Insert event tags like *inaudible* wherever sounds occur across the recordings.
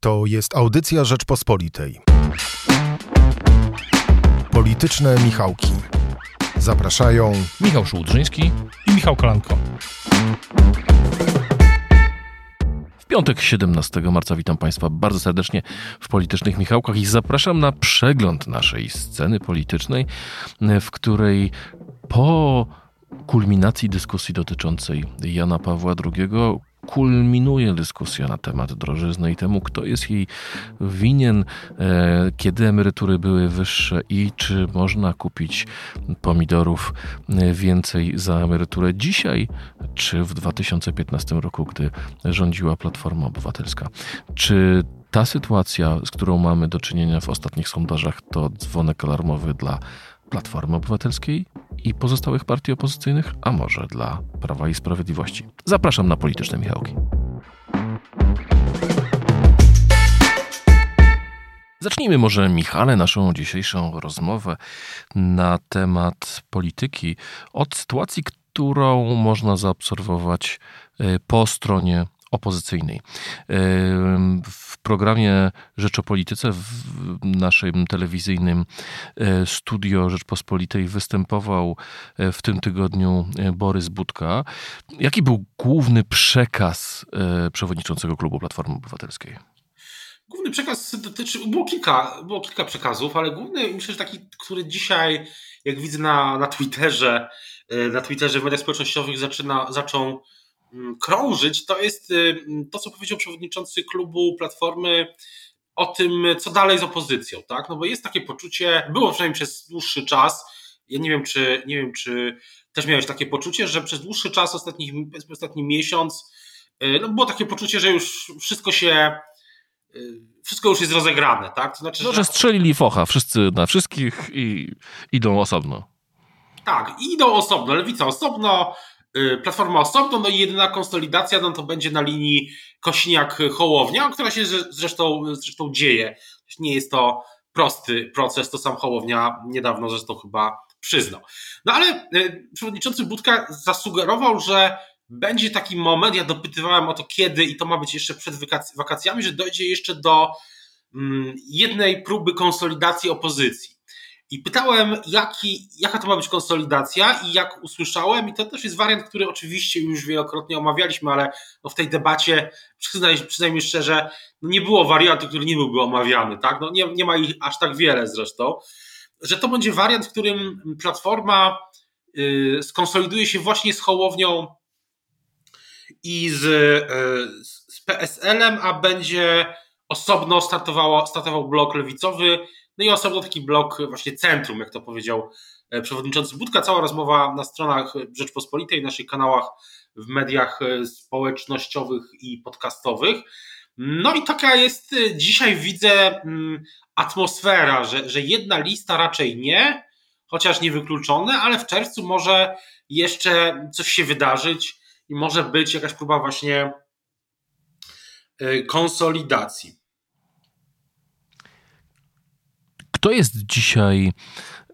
To jest audycja Rzeczpospolitej. Polityczne Michałki. Zapraszają Michał Szułdrzyński i Michał Kolanko. W piątek 17 marca witam Państwa bardzo serdecznie w Politycznych Michałkach i zapraszam na przegląd naszej sceny politycznej, w której po kulminacji dyskusji dotyczącej Jana Pawła II kulminuje dyskusja na temat drożyzny i temu, kto jest jej winien, e, kiedy emerytury były wyższe i czy można kupić pomidorów e, więcej za emeryturę dzisiaj, czy w 2015 roku, gdy rządziła Platforma Obywatelska. Czy ta sytuacja, z którą mamy do czynienia w ostatnich sondażach, to dzwonek alarmowy dla Platformy Obywatelskiej i pozostałych partii opozycyjnych, a może dla Prawa i Sprawiedliwości. Zapraszam na polityczne Michałki. Zacznijmy może, Michale, naszą dzisiejszą rozmowę na temat polityki od sytuacji, którą można zaobserwować e, po stronie opozycyjnej. W programie Rzecz o Polityce w naszym telewizyjnym e, studio Rzeczpospolitej występował e, w tym tygodniu e, Borys Budka. Jaki był główny przekaz przewodniczącego klubu Platformy Obywatelskiej? Główny przekaz dotyczy, było kilka, było kilka przekazów, ale główny, myślę, że taki, który dzisiaj, jak widzę na, na Twitterze, na Twitterze w mediach społecznościowych zaczyna, zaczął krążyć, to jest y, to, co powiedział przewodniczący klubu Platformy o tym, co dalej z opozycją, tak? No bo jest takie poczucie, było przynajmniej przez dłuższy czas, ja nie wiem, czy, nie wiem, czy też miałeś takie poczucie, że przez dłuższy czas, ostatni, ostatni miesiąc, y, no było takie poczucie, że już wszystko się, y, wszystko już jest rozegrane, tak? To znaczy, no, że, że strzelili focha wszyscy na wszystkich i idą osobno. Tak, idą osobno, lewica osobno, Platforma osobno, no i jedyna konsolidacja no to będzie na linii Kośniak-Hołownia, która się zresztą, zresztą dzieje. Nie jest to prosty proces, to sam Hołownia niedawno zresztą chyba przyznał. No ale y, przewodniczący Budka zasugerował, że będzie taki moment, ja dopytywałem o to kiedy i to ma być jeszcze przed wakacjami, że dojdzie jeszcze do mm, jednej próby konsolidacji opozycji. I pytałem, jaki, jaka to ma być konsolidacja, i jak usłyszałem, i to też jest wariant, który oczywiście już wielokrotnie omawialiśmy, ale no w tej debacie, przyznaj, przyznajmy szczerze, no nie było wariantu, który nie byłby omawiany, tak? No nie, nie ma ich aż tak wiele zresztą, że to będzie wariant, w którym Platforma yy, skonsoliduje się właśnie z Hołownią i z, yy, z PSL-em, a będzie osobno startował blok lewicowy, no i osobno taki blok właśnie centrum, jak to powiedział e, przewodniczący Budka. Cała rozmowa na stronach Rzeczpospolitej, naszych kanałach w mediach e, społecznościowych i podcastowych. No i taka jest e, dzisiaj widzę mm, atmosfera, że, że jedna lista raczej nie, chociaż niewykluczone, ale w czerwcu może jeszcze coś się wydarzyć i może być jakaś próba właśnie konsolidacji. Kto jest dzisiaj,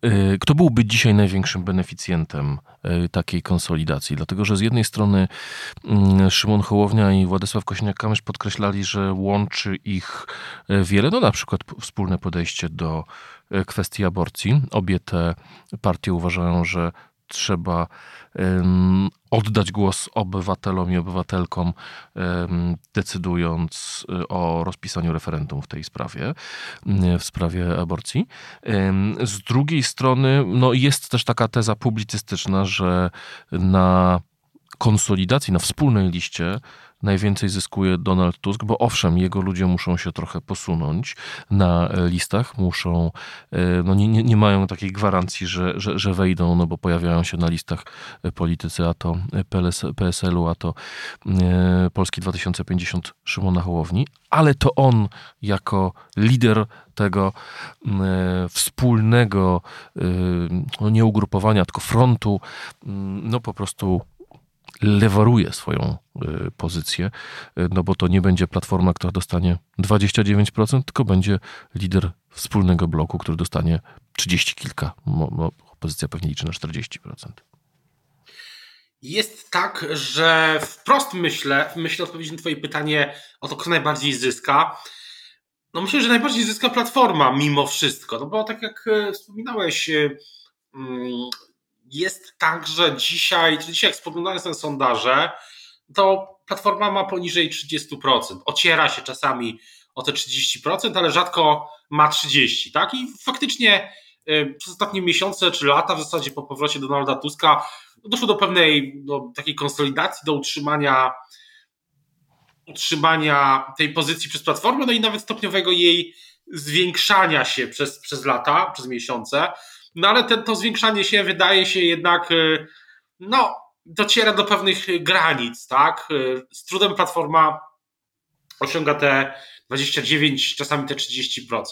y, kto byłby dzisiaj największym beneficjentem y, takiej konsolidacji? Dlatego, że z jednej strony mm, Szymon Hołownia i Władysław Kośniak-Kamysz podkreślali, że łączy ich y, wiele, no na przykład wspólne podejście do kwestii aborcji. Obie te partie uważają, że trzeba oddać głos obywatelom i obywatelkom, decydując y, o rozpisaniu referendum w tej sprawie, w sprawie aborcji. Z drugiej strony, no jest też taka teza publicystyczna, że na konsolidacji, na wspólnej liście najwięcej zyskuje Donald Tusk, bo owszem, jego ludzie muszą się trochę posunąć na listach, muszą, e, no nie, nie, nie mają takiej gwarancji, że, że, że wejdą, no bo pojawiają się na listach politycy, a to PSL-u, a to e, Polski 2050 Szymona Hołowni, ale to on jako lider tego e, wspólnego, no nie ugrupowania, tylko frontu, no po prostu lewaruje swoją y, pozycję, y, no bo to nie będzie platforma, która dostanie 29%, tylko będzie lider wspólnego bloku, który dostanie 30 kilka. Opozycja pewnie liczy na 40%. Jest tak, że wprost myślę, myślę odpowiedzi na Twoje pytanie o to, kto najbardziej zyska. No myślę, że najbardziej zyska platforma mimo wszystko, no bo tak jak e, wspominałeś, mm, jest tak, że dzisiaj, dzisiaj jak spoglądając na sondaże, to platforma ma poniżej 30%. Ociera się czasami o te 30%, ale rzadko ma 30%, tak? I faktycznie y, przez ostatnie miesiące czy lata, w zasadzie po powrocie Donalda Tuska, doszło do pewnej do takiej konsolidacji, do utrzymania utrzymania tej pozycji przez platformę, no i nawet stopniowego jej zwiększania się przez, przez lata, przez miesiące. No ale ten, to zwiększanie się wydaje się jednak, y, no, dociera do pewnych granic, tak? Z trudem platforma osiąga te 29, czasami te 30%.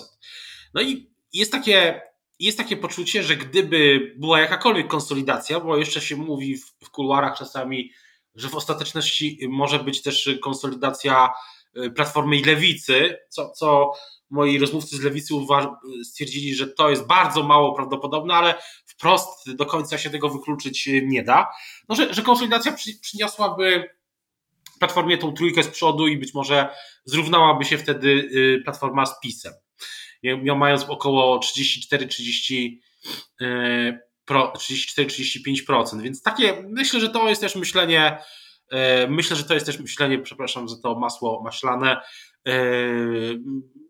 No i jest takie, jest takie poczucie, że gdyby była jakakolwiek konsolidacja, bo jeszcze się mówi w, w kuluarach czasami, że w ostateczności może być też konsolidacja y, Platformy i Lewicy, co, co moi rozmówcy z Lewicy stwierdzili, że to jest bardzo mało prawdopodobne, ale wprost do końca się tego wykluczyć nie da. No, że, że konsolidacja przy, przyniosłaby Platformie tą trójkę z przodu i być może zrównałaby się wtedy y, Platforma z PiSem. Mając około 34-30 34-35%. Y, Więc takie, myślę, że to jest też myślenie, y, myślę, że to jest też myślenie, przepraszam za to masło maślane,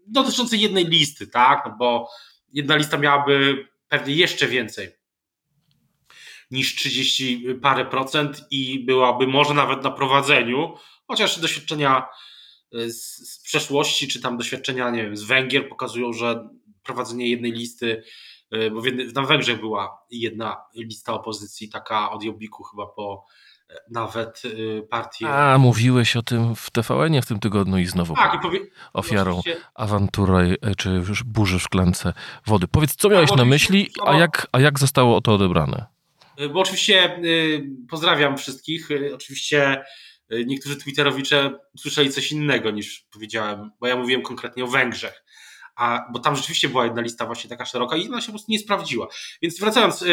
dotyczące jednej listy, tak? No bo jedna lista miałaby pewnie jeszcze więcej niż 30 parę procent i byłaby może nawet na prowadzeniu, chociaż doświadczenia e, z, z przeszłości, czy tam doświadczenia, nie wiem, z Węgier pokazują, że prowadzenie jednej listy, e, bo na Węgrzech była jedna lista opozycji, taka od Jobbiku chyba po nawet partię. A, mówiłeś o tym w TVN-ie w tym tygodniu i znowu tak, powie... ofiarą oczywiście... awantury, czy już burzy w szklance wody. Powiedz, co miałeś tak, na myśli, a jak, a jak zostało to odebrane? Y, bo oczywiście y, pozdrawiam wszystkich. Y, oczywiście niektórzy Twitterowicze usłyszeli coś innego niż powiedziałem, bo ja mówiłem konkretnie o Węgrzech. A, bo tam rzeczywiście była jedna lista właśnie taka szeroka i ona się po prostu nie sprawdziła. Więc wracając,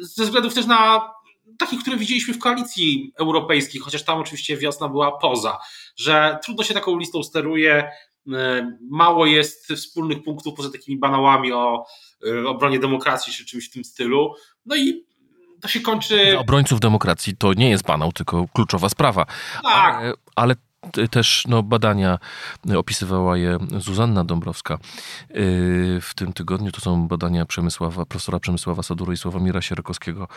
ze względów też na takich, które widzieliśmy w koalicji europejskiej, chociaż tam oczywiście wiosna była poza, że trudno się taką listą steruje, mało jest wspólnych punktów poza takimi banałami o obronie demokracji czy czymś w tym stylu. No i to się kończy. Dla obrońców demokracji to nie jest banał, tylko kluczowa sprawa. Tak. Ale, ale też no, badania opisywała je Zuzanna Dąbrowska yy, w tym tygodniu. To są badania Przemysława, profesora Przemysława Sadury i Sławomira Sierakowskiego,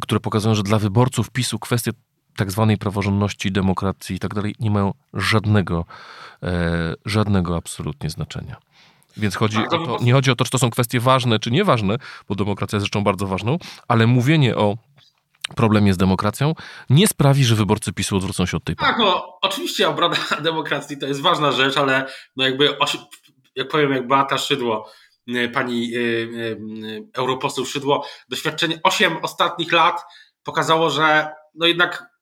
które pokazują, że dla wyborców PiSu kwestie tak zwanej praworządności, demokracji i tak dalej nie mają żadnego, e, żadnego absolutnie znaczenia. Więc chodzi o to, nie chodzi o to, czy to są kwestie ważne, czy nieważne, bo demokracja jest rzeczą bardzo ważną, ale mówienie o problemie z demokracją nie sprawi, że wyborcy PiSu odwrócą się od tej Tak, no oczywiście obrona *laughs* demokracji to jest ważna rzecz, ale no jakby, jak powiem, jak Beata Szydło, y, pani y, y, europoseł Szydło, doświadczenie 8 ostatnich lat pokazało, że no jednak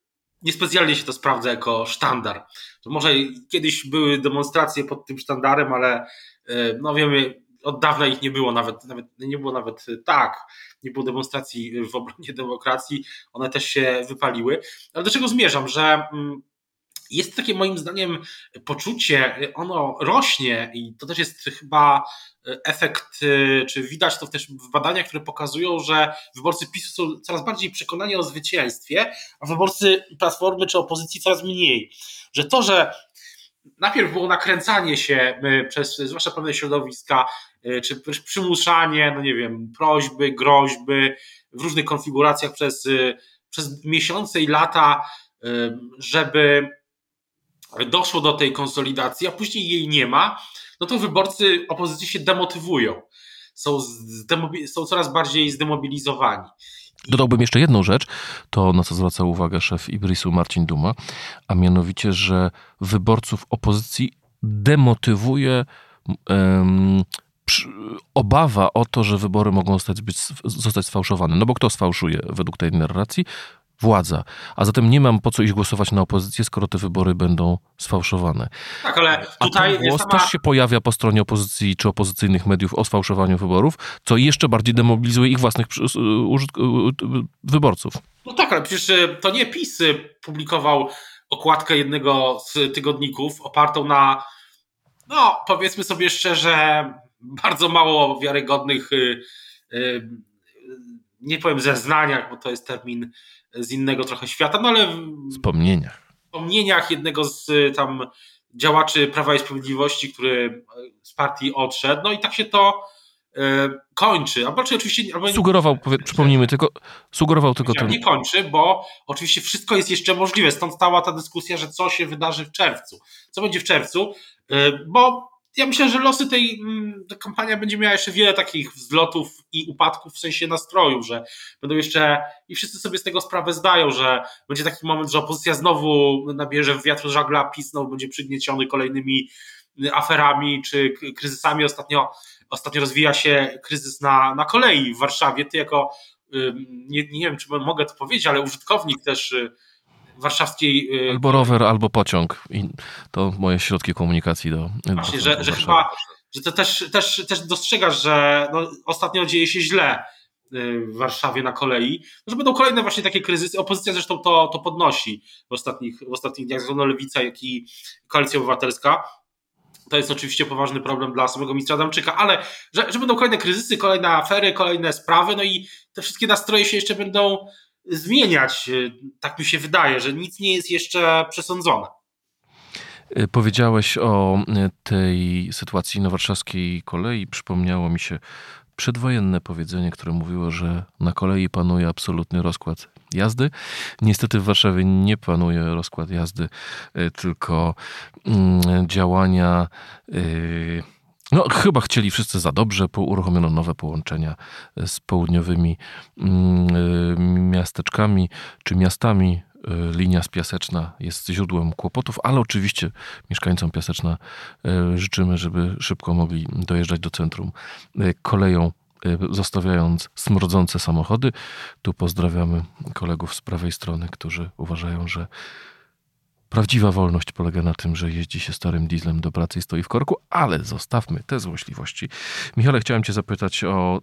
niespecjalnie się to sprawdza jako sztandar. Może kiedyś były demonstracje pod tym sztandarem, ale E, no wiemy, od dawna ich nie było nawet, nawet nie było nawet tak, nie było demonstracji w obronie demokracji, one też się wypaliły. Ale do czego zmierzam, że mm, jest takie moim zdaniem poczucie, ono rośnie i to też jest chyba efekt, czy widać to też w badaniach, które pokazują, że wyborcy PiSu są coraz bardziej przekonani o zwycięstwie, a wyborcy Platformy czy opozycji coraz mniej. Że to, że najpierw było nakręcanie się y, przez zwłaszcza pewne środowiska, y, czy przymuszanie, no nie wiem, prośby, groźby w różnych konfiguracjach przez, y, przez miesiące i lata, żeby doszło do tej konsolidacji, a później jej nie ma, no to wyborcy opozycji się demotywują. Są, są coraz bardziej zdemobilizowani. Dodałbym jeszcze jedną rzecz, to na co zwraca uwagę szef Ibrisu Marcin Duma, a mianowicie, że wyborców opozycji demotywuje um, obawa o to, że wybory mogą zostać, być, zostać sfałszowane. No bo kto sfałszuje według tej narracji? Władza. A zatem nie mam po co iść głosować na opozycję, skoro te wybory będą sfałszowane. Tak, ale tutaj. A ten głos sama... też się pojawia po stronie opozycji czy opozycyjnych mediów o sfałszowaniu wyborów, co jeszcze bardziej demobilizuje ich własnych wyborców. No tak, ale przecież e, to nie PiS publikował okładkę jednego z tygodników opartą na no powiedzmy sobie szczerze, bardzo mało wiarygodnych, y, y, nie powiem zeznaniach, bo to jest termin z innego trochę świata, no ale wspomnieniach. Wspomnieniach jednego z tam działaczy Prawa i Sprawiedliwości, który z partii odszedł. No i tak się to e, kończy. Albo czy oczywiście. Albo sugerował, powie, przypomnijmy tylko, sugerował tylko to. Nie kończy, bo oczywiście wszystko jest jeszcze możliwe. Stąd stała ta dyskusja, że co się wydarzy w czerwcu. Co będzie w czerwcu? Bo ja myślę, że losy tej mm, ta kampania będzie miała jeszcze wiele takich wzlotów i upadków w sensie nastroju, że będą jeszcze i wszyscy sobie z tego sprawę zdają, że będzie taki moment, że opozycja znowu nabierze wiatr żagla, PiS znowu będzie przygnieciony kolejnymi y, aferami czy kryzysami. Ostatnio, ostatnio rozwija się kryzys na, na kolei w Warszawie. Ty jako, nie, nie wiem, czy mogę to powiedzieć, ale użytkownik też y, warszawskiej. Y, albo rower, albo pociąg. I to moje środki komunikacji do. Właśnie, do że, że chyba, że to też, też, też dostrzegasz, że no, ostatnio dzieje się źle y, w Warszawie na kolei, no, że będą kolejne właśnie takie kryzysy. Opozycja zresztą to, to podnosi w ostatnich, w ostatnich dniach, zarówno Lewica, jak i Koalicja Obywatelska. To jest oczywiście poważny problem dla samego ministra Adamczyka, ale że, że będą kolejne kryzysy, kolejne afery, kolejne sprawy, no i te wszystkie nastroje się jeszcze będą zmieniać. Tak mi się wydaje, że nic nie jest jeszcze przesądzone. Y, powiedziałeś o y, tej sytuacji na warszawskiej kolei. Przypomniało mi się przedwojenne powiedzenie, które mówiło, że na kolei panuje absolutny rozkład jazdy. Niestety w Warszawie nie panuje rozkład jazdy, y, tylko mm, działania no, chyba chcieli wszyscy za dobrze, uruchomiono nowe połączenia e, z południowymi mm, e, miasteczkami czy miastami. E, linia spiaseczna jest źródłem kłopotów, ale oczywiście mieszkańcom Piaseczna życzymy, żeby szybko mogli dojeżdżać do centrum koleją zostawiając smrodzące samochody. Tu pozdrawiamy kolegów z prawej strony, którzy uważają, że Prawdziwa wolność polega na tym, że jeździ się starym dieslem do pracy i stoi w korku, ale zostawmy te złośliwości. Michale, chciałem Cię zapytać o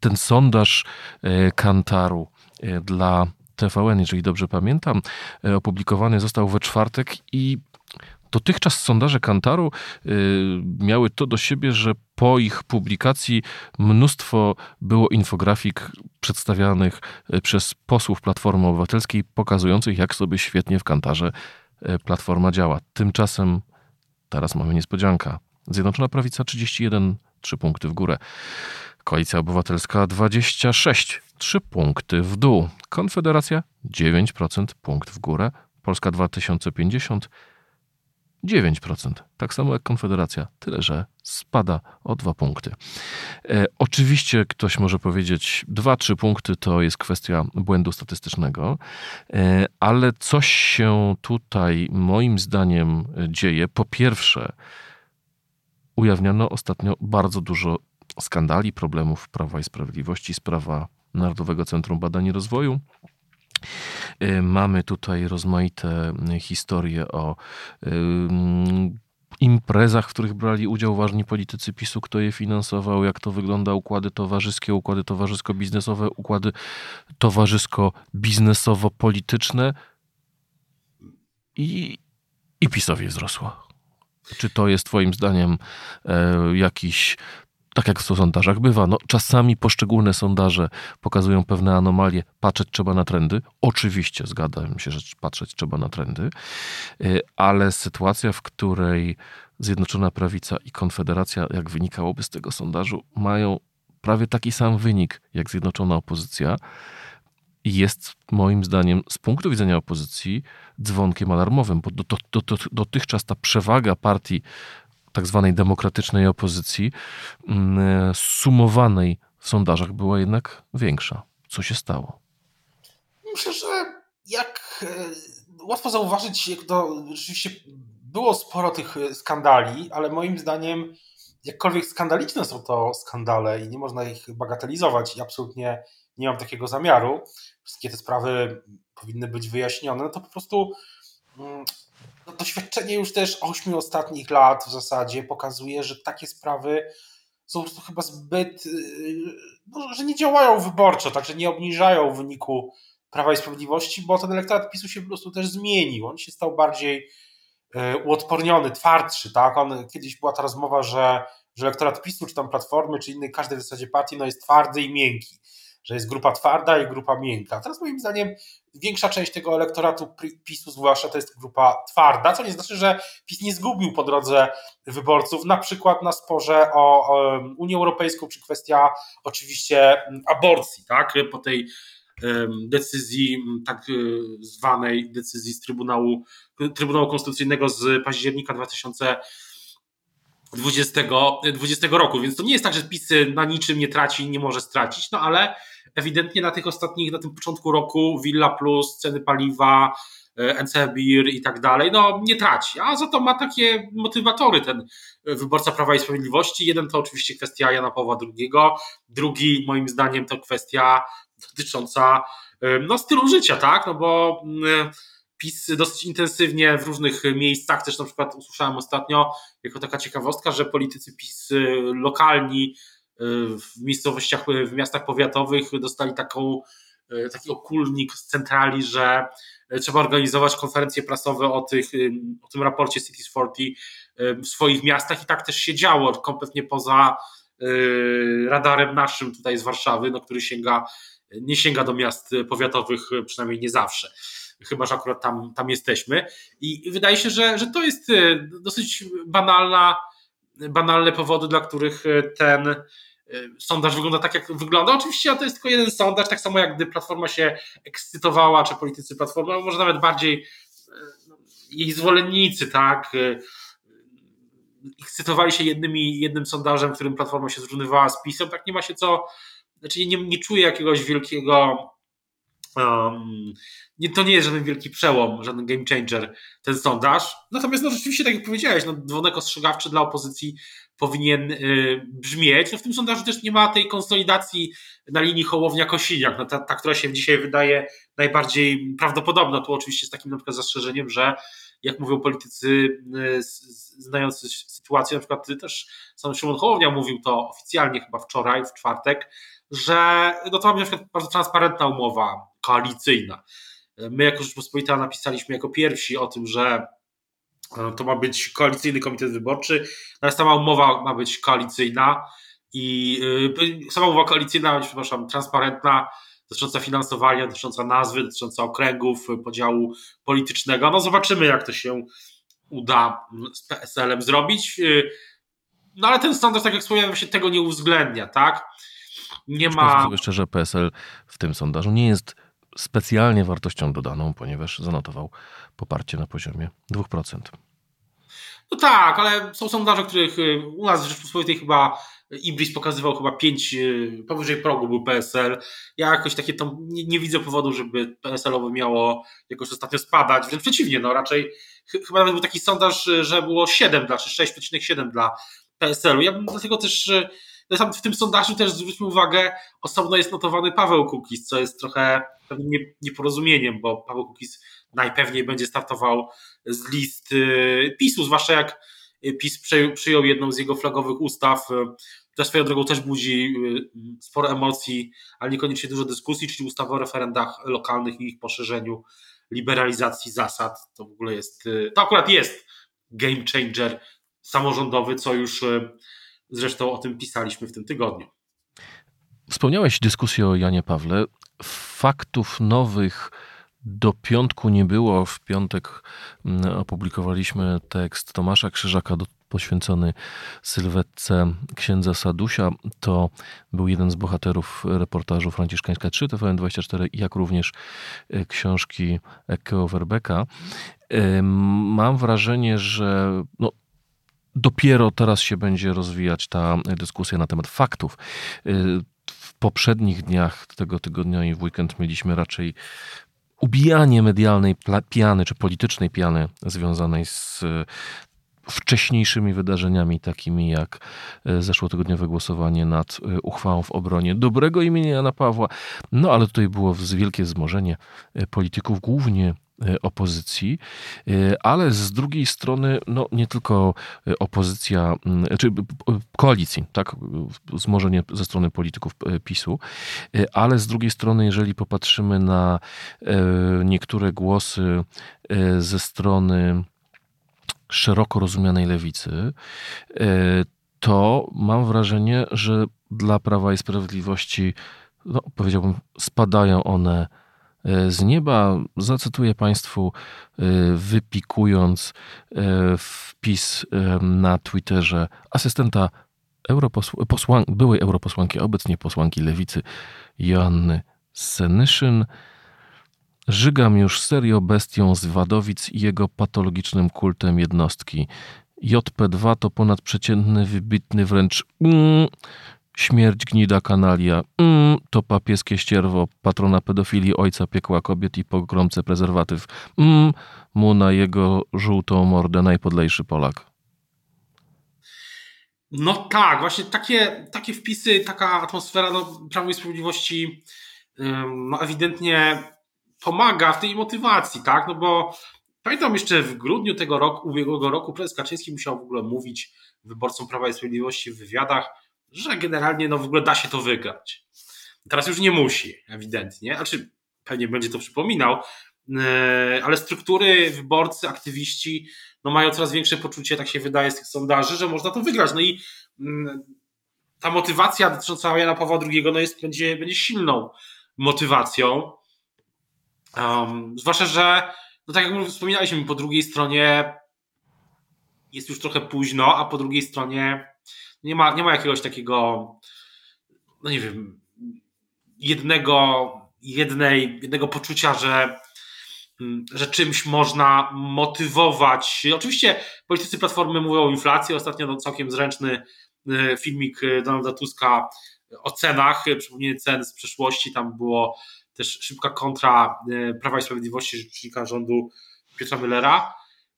ten sondaż e, Kantaru e, dla TVN, jeżeli dobrze pamiętam, e, opublikowany został we czwartek i Dotychczas sondaże Kantaru miały to do siebie, że po ich publikacji mnóstwo było infografik przedstawianych przez posłów Platformy Obywatelskiej, pokazujących, jak sobie świetnie w Kantarze Platforma działa. Tymczasem teraz mamy niespodzianka. Zjednoczona Prawica 31, 3 punkty w górę. Koalicja Obywatelska 26, 3 punkty w dół. Konfederacja 9% punkt w górę. Polska 2050 9%. Tak samo jak Konfederacja, tyle że spada o dwa punkty. E, oczywiście ktoś może powiedzieć, 2-3 punkty to jest kwestia błędu statystycznego, e, ale coś się tutaj moim zdaniem dzieje. Po pierwsze, ujawniono ostatnio bardzo dużo skandali, problemów Prawa i Sprawiedliwości, sprawa Narodowego Centrum Badań i Rozwoju mamy tutaj rozmaite historie o imprezach, w których brali udział ważni politycy PiSu, kto je finansował, jak to wygląda, układy towarzyskie, układy towarzysko-biznesowe, układy towarzysko-biznesowo-polityczne i, i PiSowi wzrosło. Czy to jest Twoim zdaniem e, jakiś tak jak w sondażach bywa, no, czasami poszczególne sondaże pokazują pewne anomalie. Patrzeć trzeba na trendy. Oczywiście zgadzam się, że patrzeć trzeba na trendy, y, ale sytuacja, w której Zjednoczona Prawica i Konfederacja, jak wynikałoby z tego sondażu, mają prawie taki sam wynik jak Zjednoczona Opozycja, jest moim zdaniem z punktu widzenia opozycji dzwonkiem alarmowym, bo do, do, do, dotychczas ta przewaga partii tak zwanej demokratycznej opozycji, mm, sumowanej w sondażach była jednak większa. Co się stało? Myślę, że jak e, łatwo zauważyć, jak to rzeczywiście było sporo tych skandali, ale moim zdaniem jakkolwiek skandaliczne są to skandale i nie można ich bagatelizować i absolutnie nie mam takiego zamiaru. Wszystkie te sprawy powinny być wyjaśnione, no to po prostu mm, doświadczenie już też ośmiu ostatnich lat w zasadzie pokazuje, że takie sprawy są po prostu chyba zbyt, y, no, że nie działają wyborczo, także nie obniżają wyniku Prawa i Sprawiedliwości, bo ten elektorat PiSu się po prostu też zmienił. On się stał bardziej uodporniony, twardszy, tak? On, kiedyś była ta rozmowa, że, że elektorat PiSu, czy tam Platformy, czy innej, każdej w zasadzie partii, no jest twardy i miękki że jest grupa twarda i grupa miękka. Teraz moim zdaniem większa część tego elektoratu PiSu zwłaszcza to jest grupa twarda, co nie znaczy, że PiS nie zgubił po drodze wyborców, na przykład na sporze o, Unię Europejską, czy kwestia oczywiście aborcji, tak, po tej decyzji, tak e, zwanej decyzji z Trybunału, Trybunału Konstytucyjnego z października 2000 20, 20 roku, więc to nie jest tak, że PiS na niczym nie traci nie może stracić, no ale ewidentnie na tych ostatnich, na tym początku roku Villa Plus, ceny paliwa, e, NCBIR i tak dalej, no nie traci, a za to ma takie motywatory ten wyborca Prawa i Sprawiedliwości. Jeden to oczywiście kwestia Jana Pawła II, drugi moim zdaniem to kwestia dotycząca e, no, stylu życia, tak, no bo mm, PiS dosyć intensywnie w różnych miejscach, też na przykład usłyszałem ostatnio, jako taka ciekawostka, że politycy PiS y, lokalni y, w miejscowościach, w miastach powiatowych dostali taką, y, taki okulnik z centrali, że trzeba organizować konferencje prasowe o, tych, o tym raporcie Cities 40 w swoich miastach. I tak też się działo, kompletnie poza radarem naszym tutaj z Warszawy, no, który sięga, nie sięga do miast powiatowych, przynajmniej nie zawsze chyba że akurat tam, tam jesteśmy. I wydaje się, że, że to jest e, dosyć banalna, banalne powody, dla których e, ten e, sondaż wygląda tak, jak wygląda. Oczywiście to jest tylko jeden sondaż, tak samo jak gdy Platforma się ekscytowała, czy politycy Platformy, może nawet bardziej jej zwolennicy, tak, ekscytowali się jednymi, jednym sondażem, w którym Platforma się zrównywała z PiSem, tak nie ma się co, znaczy nie, nie czuję jakiegoś wielkiego Um, nie, to nie jest żaden wielki przełom, żaden game changer ten sondaż. Natomiast no, rzeczywiście, tak jak powiedziałeś, no, dzwonek ostrzegawczy dla opozycji powinien y, brzmieć. No, w tym sondażu też nie ma tej konsolidacji na linii Hołownia-Kosiniak, no, ta, ta, która się dzisiaj wydaje najbardziej prawdopodobna. Tu oczywiście z takim na przykład zastrzeżeniem, że jak mówią politycy y, znający sytuację, na przykład też sam Szymon Hołownia mówił to oficjalnie chyba wczoraj, w czwartek, że no to ma być na przykład bardzo transparentna umowa koalicyjna. My jako Rzeczpospolita napisaliśmy jako pierwsi o tym, że e, to ma być koalicyjny komitet wyborczy, natomiast sama umowa ma być koalicyjna i e, sama umowa koalicyjna przepraszam, transparentna, dotycząca finansowania, dotycząca nazwy, dotycząca okręgów, podziału politycznego. No zobaczymy, jak to się uda z PSL-em zrobić. E, no ale ten standard, tak jak wspomniałem, się tego nie uwzględnia, tak? Nie ma. Jeszcze, że PSL w tym sondażu nie jest specjalnie wartością dodaną, ponieważ zanotował poparcie na poziomie 2%. No tak, ale są sondaże, których y, u nas w Rzeczpospolitej chyba Ibris pokazywał chyba 5, y, powyżej progu był PSL. Ja jakoś takie to nie, nie widzę powodu, żeby PSL-owo miało jakoś ostatnio spadać. Wręcz przeciwnie, no raczej chyba nawet był taki sondaż, że było 7 dla, czy 6,7 dla PSL-u. Ja bym dlatego też w tym sondażu też zwróćmy uwagę, osobno jest notowany Paweł Kukiz, co jest trochę pewnym nieporozumieniem, bo Paweł Kukiz najpewniej będzie startował z list PiSu, zwłaszcza jak PiS przyjął jedną z jego flagowych ustaw, która swoją drogą też budzi y, sporo emocji, ale niekoniecznie dużo dyskusji, czyli ustawa o referendach lokalnych i ich poszerzeniu, liberalizacji zasad. To w ogóle jest, y, to akurat jest game changer samorządowy, co już Zresztą o tym pisaliśmy w tym tygodniu. Wspomniałeś dyskusję o Janie Pawle. Faktów nowych do piątku nie było. W piątek mm, opublikowaliśmy tekst Tomasza Krzyżaka poświęcony sylwetce księdza Sadusia. To był jeden z bohaterów reportażu Franciszkańska 3 TVN24, jak również e, książki Ekeo Werbeka. Mam wrażenie, że no, dopiero teraz się będzie rozwijać ta dyskusja na temat faktów. Y, w poprzednich dniach tego tygodnia i w weekend mieliśmy raczej ubijanie medialnej piany, czy politycznej piany związanej z y, wcześniejszymi wydarzeniami, takimi jak y, zeszłotygodniowe głosowanie nad uchwałą w obronie dobrego imienia Jana Pawła. No ale tutaj było wielkie wzmożenie polityków, głównie E, opozycji, e, ale z drugiej strony no, nie tylko e, opozycja, czy koalicji, tak, wzmożenie ze strony polityków PiSu, ale z drugiej strony, jeżeli popatrzymy na niektóre głosy ze strony szeroko rozumianej lewicy, to mam wrażenie, że dla Prawa i Sprawiedliwości, no, powiedziałbym, spadają one z nieba. Zacytuję Państwu, wypikując wpis na Twitterze asystenta europosłan byłej europosłanki, obecnie posłanki lewicy Joanny Senyszyn. Żygam już serio bestią z Wadowic i jego patologicznym kultem jednostki. JP2 to ponadprzeciętny, wybitny wręcz mm, śmierć gnida kanalia. Mm, to papieskie ścierwo, patrona pedofilii, ojca piekła kobiet i pogromcę prezerwatyw. Mm, mu na jego żółtą mordę najpodlejszy Polak. No tak, właśnie takie, takie wpisy, taka atmosfera no, Prawo i Sprawiedliwości no, ewidentnie pomaga w tej motywacji, tak? No bo pamiętam jeszcze w grudniu tego roku, ubiegłego roku prezes Kaczyński musiał w ogóle mówić wyborcom Prawa i Sprawiedliwości w wywiadach, że generalnie no w ogóle da się to wygrać. Teraz już nie musi, ewidentnie. Znaczy, pewnie będzie to przypominał, e, ale struktury, wyborcy, aktywiści no mają coraz większe poczucie, tak się wydaje z tych sondaży, że można to wygrać. No i mm, ta motywacja dotycząca Jana Pawła II no jest, będzie, będzie silną motywacją. Um, zwłaszcza, że no tak jak wspominaliśmy, po drugiej stronie jest już trochę późno, a po drugiej stronie nie ma, nie ma jakiegoś takiego, no nie wiem, jednego, jednej, jednego poczucia, że Mm, że czymś można motywować. Oczywiście politycy Platformy mówią o inflacji. Ostatnio no, całkiem zręczny y, filmik y, Donalda Tuska o cenach, y, przypomnienie cen z przeszłości. Tam było też szybka kontra Prawa i Sprawiedliwości, rzecznika rządu Piotra Müllera.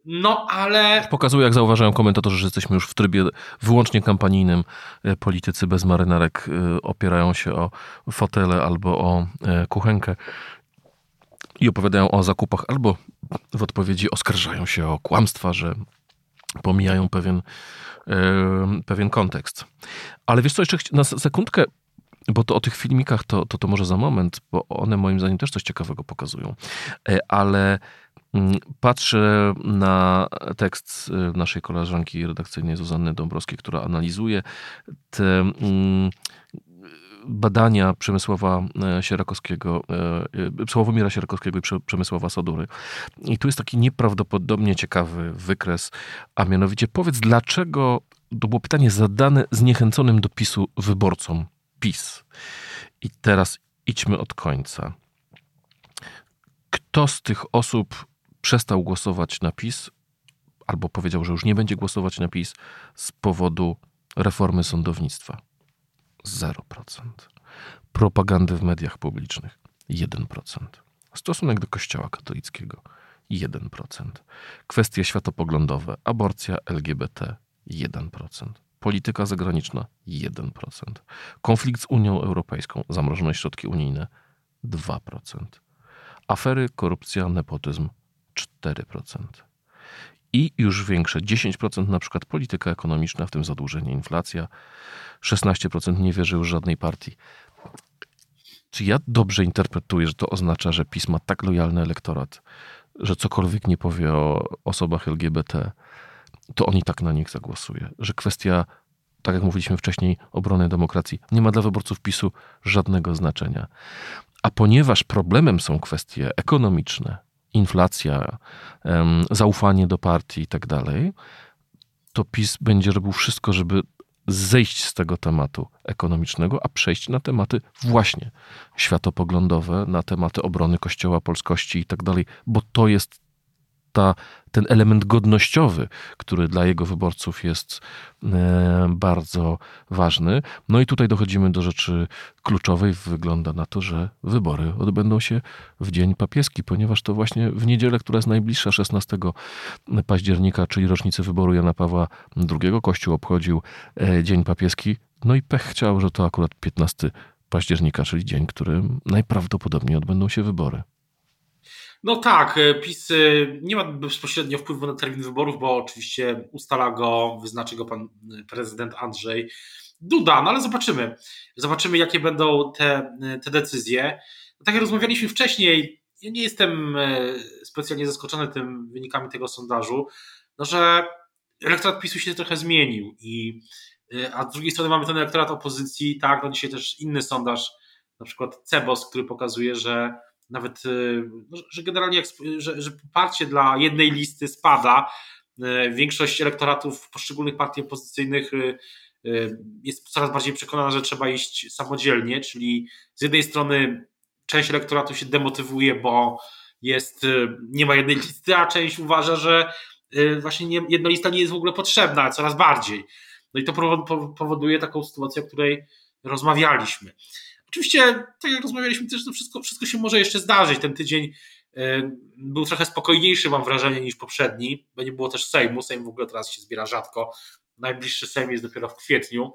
No, ale. Pokazuje, jak zauważają komentatorzy, że jesteśmy już w trybie wyłącznie kampanijnym. Politycy bez marynarek opierają się o fotele albo o kuchenkę i opowiadają o zakupach, albo w odpowiedzi oskarżają się o kłamstwa, że pomijają pewien, e, pewien kontekst. Ale wiesz co, jeszcze na sekundkę, bo to o tych filmikach to, to, to może za moment, bo one moim zdaniem też coś ciekawego pokazują. E, ale patrzę na tekst e, naszej koleżanki redakcyjnej Zuzanny Dąbrowskiej, która analizuje te mm, badania Przemysława e, Sierakowskiego, e, e, Sławomira Sierakowskiego i Przemysława Sodury. I tu jest taki nieprawdopodobnie ciekawy wykres, a mianowicie powiedz, dlaczego, to było pytanie zadane zniechęconym do PiSu wyborcom PiS. I teraz idźmy od końca. Kto z tych osób przestał głosować na PiS, albo powiedział, że już nie będzie głosować na PiS z powodu reformy sądownictwa? 0%. Propagandy w mediach publicznych 1%. Stosunek do Kościoła katolickiego 1%. Kwestie światopoglądowe, aborcja, LGBT 1%. Polityka zagraniczna 1%. Konflikt z Unią Europejską, zamrożone środki unijne 2%. Afery, korupcja, nepotyzm 4% i już większe 10% na przykład polityka ekonomiczna, w tym zadłużenie, inflacja, 16% nie wierzy już żadnej partii. Czy ja dobrze interpretuję, że to oznacza, że PiS ma tak lojalny elektorat, że cokolwiek nie powie o osobach LGBT, to oni tak na nich zagłosuje? Że kwestia, tak jak mówiliśmy wcześniej, obrony demokracji nie ma dla wyborców PiSu żadnego znaczenia. A ponieważ problemem są kwestie ekonomiczne, inflacja, zaufanie do partii i tak dalej, to PiS będzie robił wszystko, żeby zejść z tego tematu ekonomicznego, a przejść na tematy właśnie światopoglądowe, na tematy obrony Kościoła, polskości i tak dalej, bo to jest ta, ten element godnościowy, który dla jego wyborców jest e, bardzo ważny. No i tutaj dochodzimy do rzeczy kluczowej. Wygląda na to, że wybory odbędą się w dzień papieski, ponieważ to właśnie w niedzielę, która jest najbliższa, 16 października, czyli rocznicy wyboru Jana Pawła II, Kościół obchodził e, dzień papieski. No i pech chciał, że to akurat 15 października, czyli dzień, którym najprawdopodobniej odbędą się wybory. No tak, e, PiS e, nie ma bezpośrednio wpływu na termin wyborów, bo oczywiście ustala go, wyznaczy go pan e, prezydent Andrzej Duda, no ale zobaczymy. Zobaczymy, jakie będą te, te decyzje. No, tak jak rozmawialiśmy wcześniej, ja nie jestem specjalnie zaskoczony tym wynikami tego sondażu. no, że elektorat PiSu się trochę zmienił i a z drugiej strony mamy ten elektorat opozycji, tak, no dzisiaj też inny sondaż, na przykład Cebos, który pokazuje, że nawet, no, że generalnie że, że poparcie dla jednej listy spada, większość elektoratów poszczególnych partii opozycyjnych jest coraz bardziej przekonana, że trzeba iść samodzielnie, czyli z jednej strony część elektoratu się demotywuje, bo jest, nie ma jednej listy, a część uważa, że właśnie nie, jedna lista nie jest w ogóle potrzebna, coraz bardziej. No i to powoduje taką sytuację, o której rozmawialiśmy. Oczywiście, tak jak rozmawialiśmy, też to wszystko, wszystko się może jeszcze zdarzyć. Ten tydzień był trochę spokojniejszy, mam wrażenie, niż poprzedni, bo nie było też Sejmu. Sejm w ogóle teraz się zbiera rzadko. Najbliższy Sejm jest dopiero w kwietniu.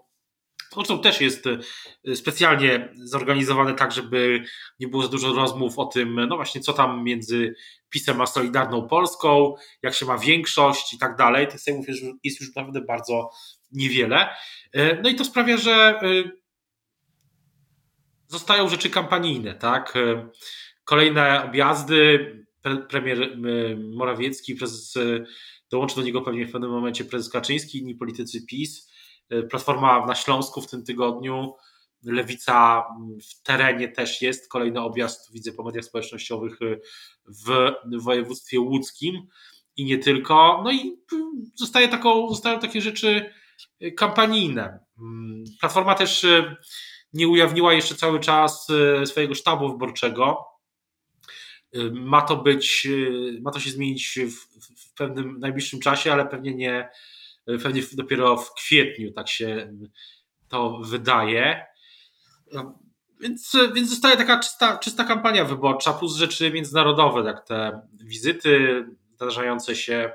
Zresztą też jest e, specjalnie zorganizowany tak, żeby nie było za dużo rozmów o tym, no właśnie, co tam między PiSem a Solidarną Polską, jak się ma większość i tak dalej. Tych sejmów jest, już naprawdę bardzo niewiele. E, no i to sprawia, że e, zostają rzeczy kampanijne, tak? Kolejne objazdy, premier Morawiecki, prezes, dołączy do niego pewnie w pewnym momencie prezes Kaczyński, inni politycy PiS E, Platforma na Śląsku w tym tygodniu, Lewica w terenie też jest. Kolejny objazd widzę po mediach społecznościowych e, w województwie łódzkim i nie tylko. No i zostaje taką, zostają takie rzeczy e, kampanijne. Mm, Platforma też nie ujawniła jeszcze cały czas swojego sztabu wyborczego. Ma to być, ma to się zmienić w, w pewnym najbliższym czasie, ale pewnie nie, pewnie dopiero w kwietniu tak się to wydaje. Więc, więc zostaje taka czysta, czysta kampania wyborcza, plus rzeczy międzynarodowe, jak te wizyty zdarzające się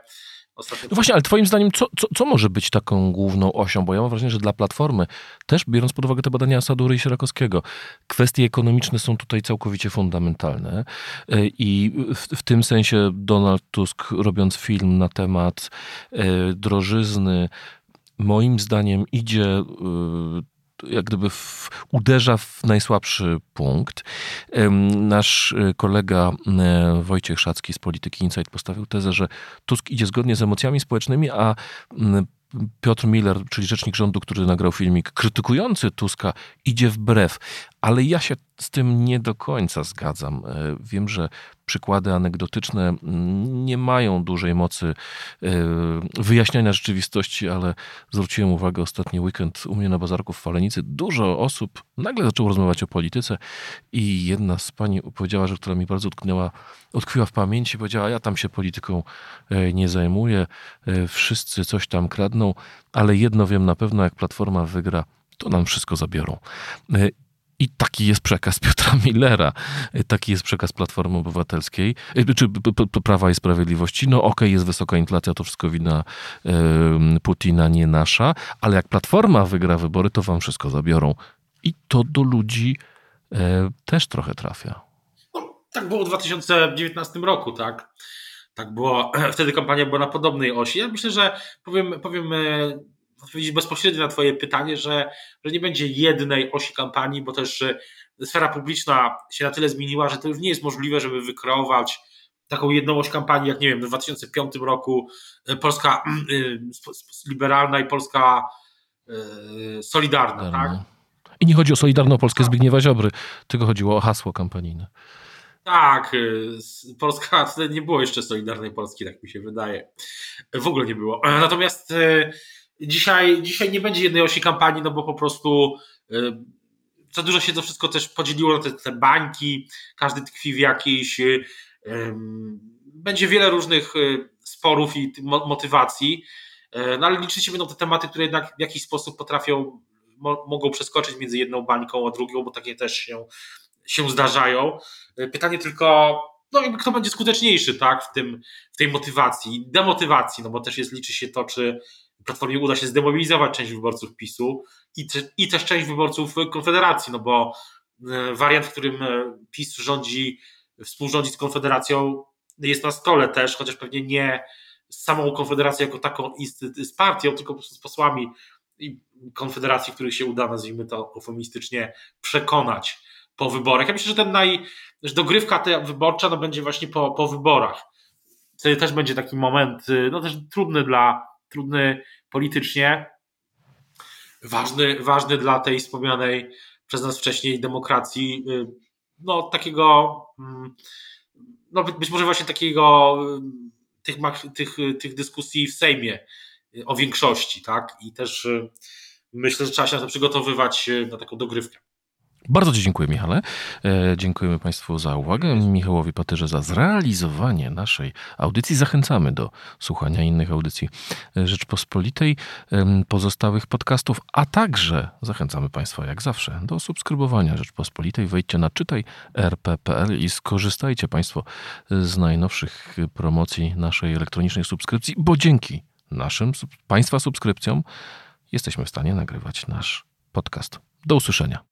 Ostatnio... No właśnie, ale twoim zdaniem, co, co, co może być taką główną osią? Bo ja mam wrażenie, że dla Platformy, też biorąc pod uwagę te badania Asadury i Sierakowskiego, kwestie ekonomiczne są tutaj całkowicie fundamentalne e, i w, w tym sensie Donald Tusk, robiąc film na temat e, drożyzny, moim zdaniem idzie e, jak gdyby w, uderza w najsłabszy punkt. Nasz e, kolega e, Wojciech Szacki z Polityki Insight postawił tezę, że Tusk idzie zgodnie z emocjami społecznymi, a Piotr Miller, czyli rzecznik rządu, który nagrał filmik krytykujący Tuska, idzie wbrew. Ale ja się z tym nie do końca zgadzam. E, wiem, że przykłady anegdotyczne mm, nie mają dużej mocy e, wyjaśniania rzeczywistości, ale zwróciłem uwagę ostatni weekend u mnie na bazarku w Falenicy. Dużo osób nagle zaczęło rozmawiać o polityce i jedna z pani powiedziała, że która mi bardzo utknęła, utkwiła w pamięci, powiedziała, ja tam się polityką e, nie zajmuję, wszyscy coś tam kradną, ale jedno wiem na pewno, jak Platforma wygra, to nam wszystko zabiorą. I taki jest przekaz Piotra *laughs* Millera, taki jest przekaz Platformy Obywatelskiej, e, czy Prawa i Sprawiedliwości. No okej, okay, jest wysoka inflacja, to wszystko wina Putina, nie nasza, ale jak Platforma wygra wybory, to wam wszystko zabiorą. I to do ludzi e, też trochę trafia. No, tak było w 2019 roku, tak? Tak było, *clears throat* wtedy kampania była na podobnej osi. Ja myślę, że powiem, powiem e, odpowiedzieć bezpośrednio na Twoje pytanie, że, że nie będzie jednej osi kampanii, bo też sfera publiczna się na tyle zmieniła, że to już nie jest możliwe, żeby wykreować taką jedną oś kampanii, jak nie wiem, w 2005 roku e, Polska *clears throat* e, liberalna i Polska e, solidarna, tak? I nie chodzi o Solidarną Polskę Zbigniewa Ziobry, tylko chodziło o hasło kampanijne. Tak, Polska, wtedy nie było jeszcze Solidarnej Polski, tak mi się wydaje. W ogóle nie było. Natomiast Dzisiaj, dzisiaj nie będzie jednej osi kampanii, no bo po prostu y, za dużo się to wszystko też podzieliło na te, te bańki, każdy tkwi w jakiejś. Y, będzie wiele różnych y, sporów i motywacji, no ale liczyć się będą te tematy, które jednak w jakiś sposób potrafią, mogą przeskoczyć między jedną bańką a drugą, bo takie też się, się zdarzają. Pytanie tylko, no jakby kto będzie skuteczniejszy, tak, w tym, w tej motywacji, demotywacji, no bo też jest, liczy się to, czy Platformie uda się zdemobilizować część wyborców PiSu i, i też część wyborców Konfederacji, no bo e, wariant, w którym e, PiS rządzi, współrządzi z Konfederacją jest na stole też, chociaż pewnie nie z samą Konfederacją jako taką z partią, tylko z posłami Konfederacji, których się uda, nazwijmy to eufemistycznie, przekonać po wyborach. Ja myślę, że ten naj, że dogrywka ta wyborcza no będzie właśnie po, po wyborach wtedy też będzie taki moment, y, no też trudny dla, trudny politycznie, ważny, ważny dla tej wspomnianej przez nas wcześniej demokracji, y, no takiego, mm, no być może właśnie takiego tych, tych, tych dyskusji w Sejmie o większości, tak? I też myślę, że trzeba się na to przygotowywać na taką dogrywkę. Bardzo Ci dziękuję, Michale. E, dziękujemy Państwu za uwagę. Michałowi Patyrze za zrealizowanie naszej audycji. Zachęcamy do słuchania innych audycji Rzeczpospolitej, pozostałych podcastów, a także zachęcamy Państwa, jak zawsze, do subskrybowania Rzeczpospolitej. Wejdźcie na czytaj.rp.pl i skorzystajcie Państwo z najnowszych promocji naszej elektronicznej subskrypcji, bo dzięki naszym Państwa subskrypcjom jesteśmy w stanie nagrywać nasz podcast. Do usłyszenia.